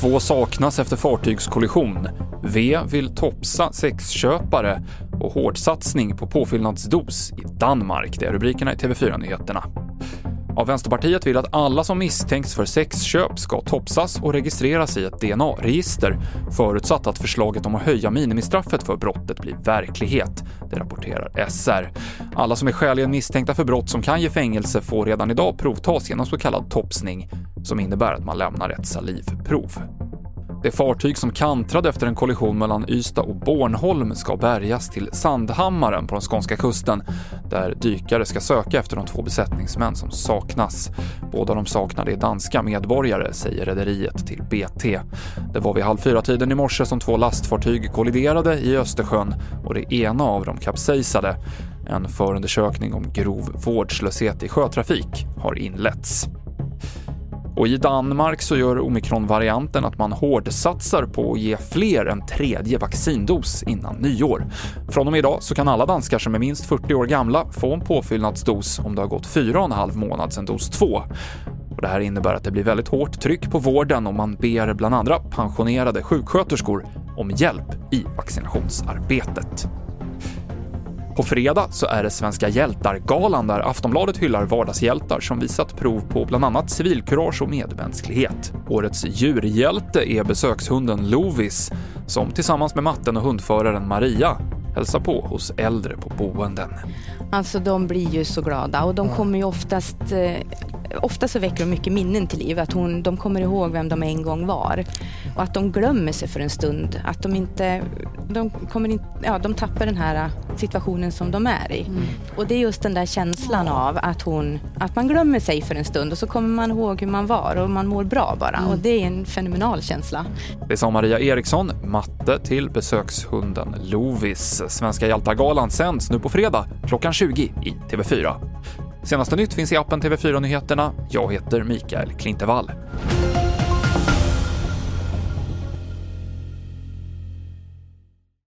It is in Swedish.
Två saknas efter fartygskollision. V vill topsa sexköpare och hårdsatsning på påfyllnadsdos i Danmark. Det är rubrikerna i TV4-nyheterna. Ja, Vänsterpartiet vill att alla som misstänks för sexköp ska topsas och registreras i ett DNA-register, förutsatt att förslaget om att höja minimistraffet för brottet blir verklighet. Det rapporterar SR. Alla som är skäligen misstänkta för brott som kan ge fängelse får redan idag provtas genom så kallad topsning, som innebär att man lämnar ett salivprov. Det fartyg som kantrade efter en kollision mellan Ystad och Bornholm ska bärgas till Sandhammaren på den skånska kusten, där dykare ska söka efter de två besättningsmän som saknas. Båda de saknade är danska medborgare, säger rederiet till BT. Det var vid halv fyra-tiden i morse som två lastfartyg kolliderade i Östersjön och det ena av dem kapsejsade. En förundersökning om grov vårdslöshet i sjötrafik har inletts. Och i Danmark så gör omikronvarianten att man hårdsatsar på att ge fler en tredje vaccindos innan nyår. Från och med idag så kan alla danskar som är minst 40 år gamla få en påfyllnadsdos om det har gått fyra och en halv månad sedan dos 2. Och det här innebär att det blir väldigt hårt tryck på vården och man ber bland andra pensionerade sjuksköterskor om hjälp i vaccinationsarbetet. På fredag så är det Svenska hjältar-galan där Aftonbladet hyllar vardagshjältar som visat prov på bland annat civilkurage och medmänsklighet. Årets djurhjälte är besökshunden Lovis som tillsammans med matten och hundföraren Maria hälsar på hos äldre på boenden. Alltså de blir ju så glada och de kommer ju oftast eh, ofta så väcker de mycket minnen till liv. Att hon, de kommer ihåg vem de en gång var. Och att de glömmer sig för en stund. Att de inte, de kommer in, ja, de tappar den här situationen som de är i. Mm. Och det är just den där känslan av att, hon, att man glömmer sig för en stund och så kommer man ihåg hur man var och man mår bra bara. Mm. Och det är en fenomenal känsla. Det sa Maria Eriksson, matte till besökshunden Lovis. Svenska hjältar-galan sänds nu på fredag klockan 20 i TV4. Senaste nytt finns i appen TV4 Nyheterna. Jag heter Mikael Klintevall.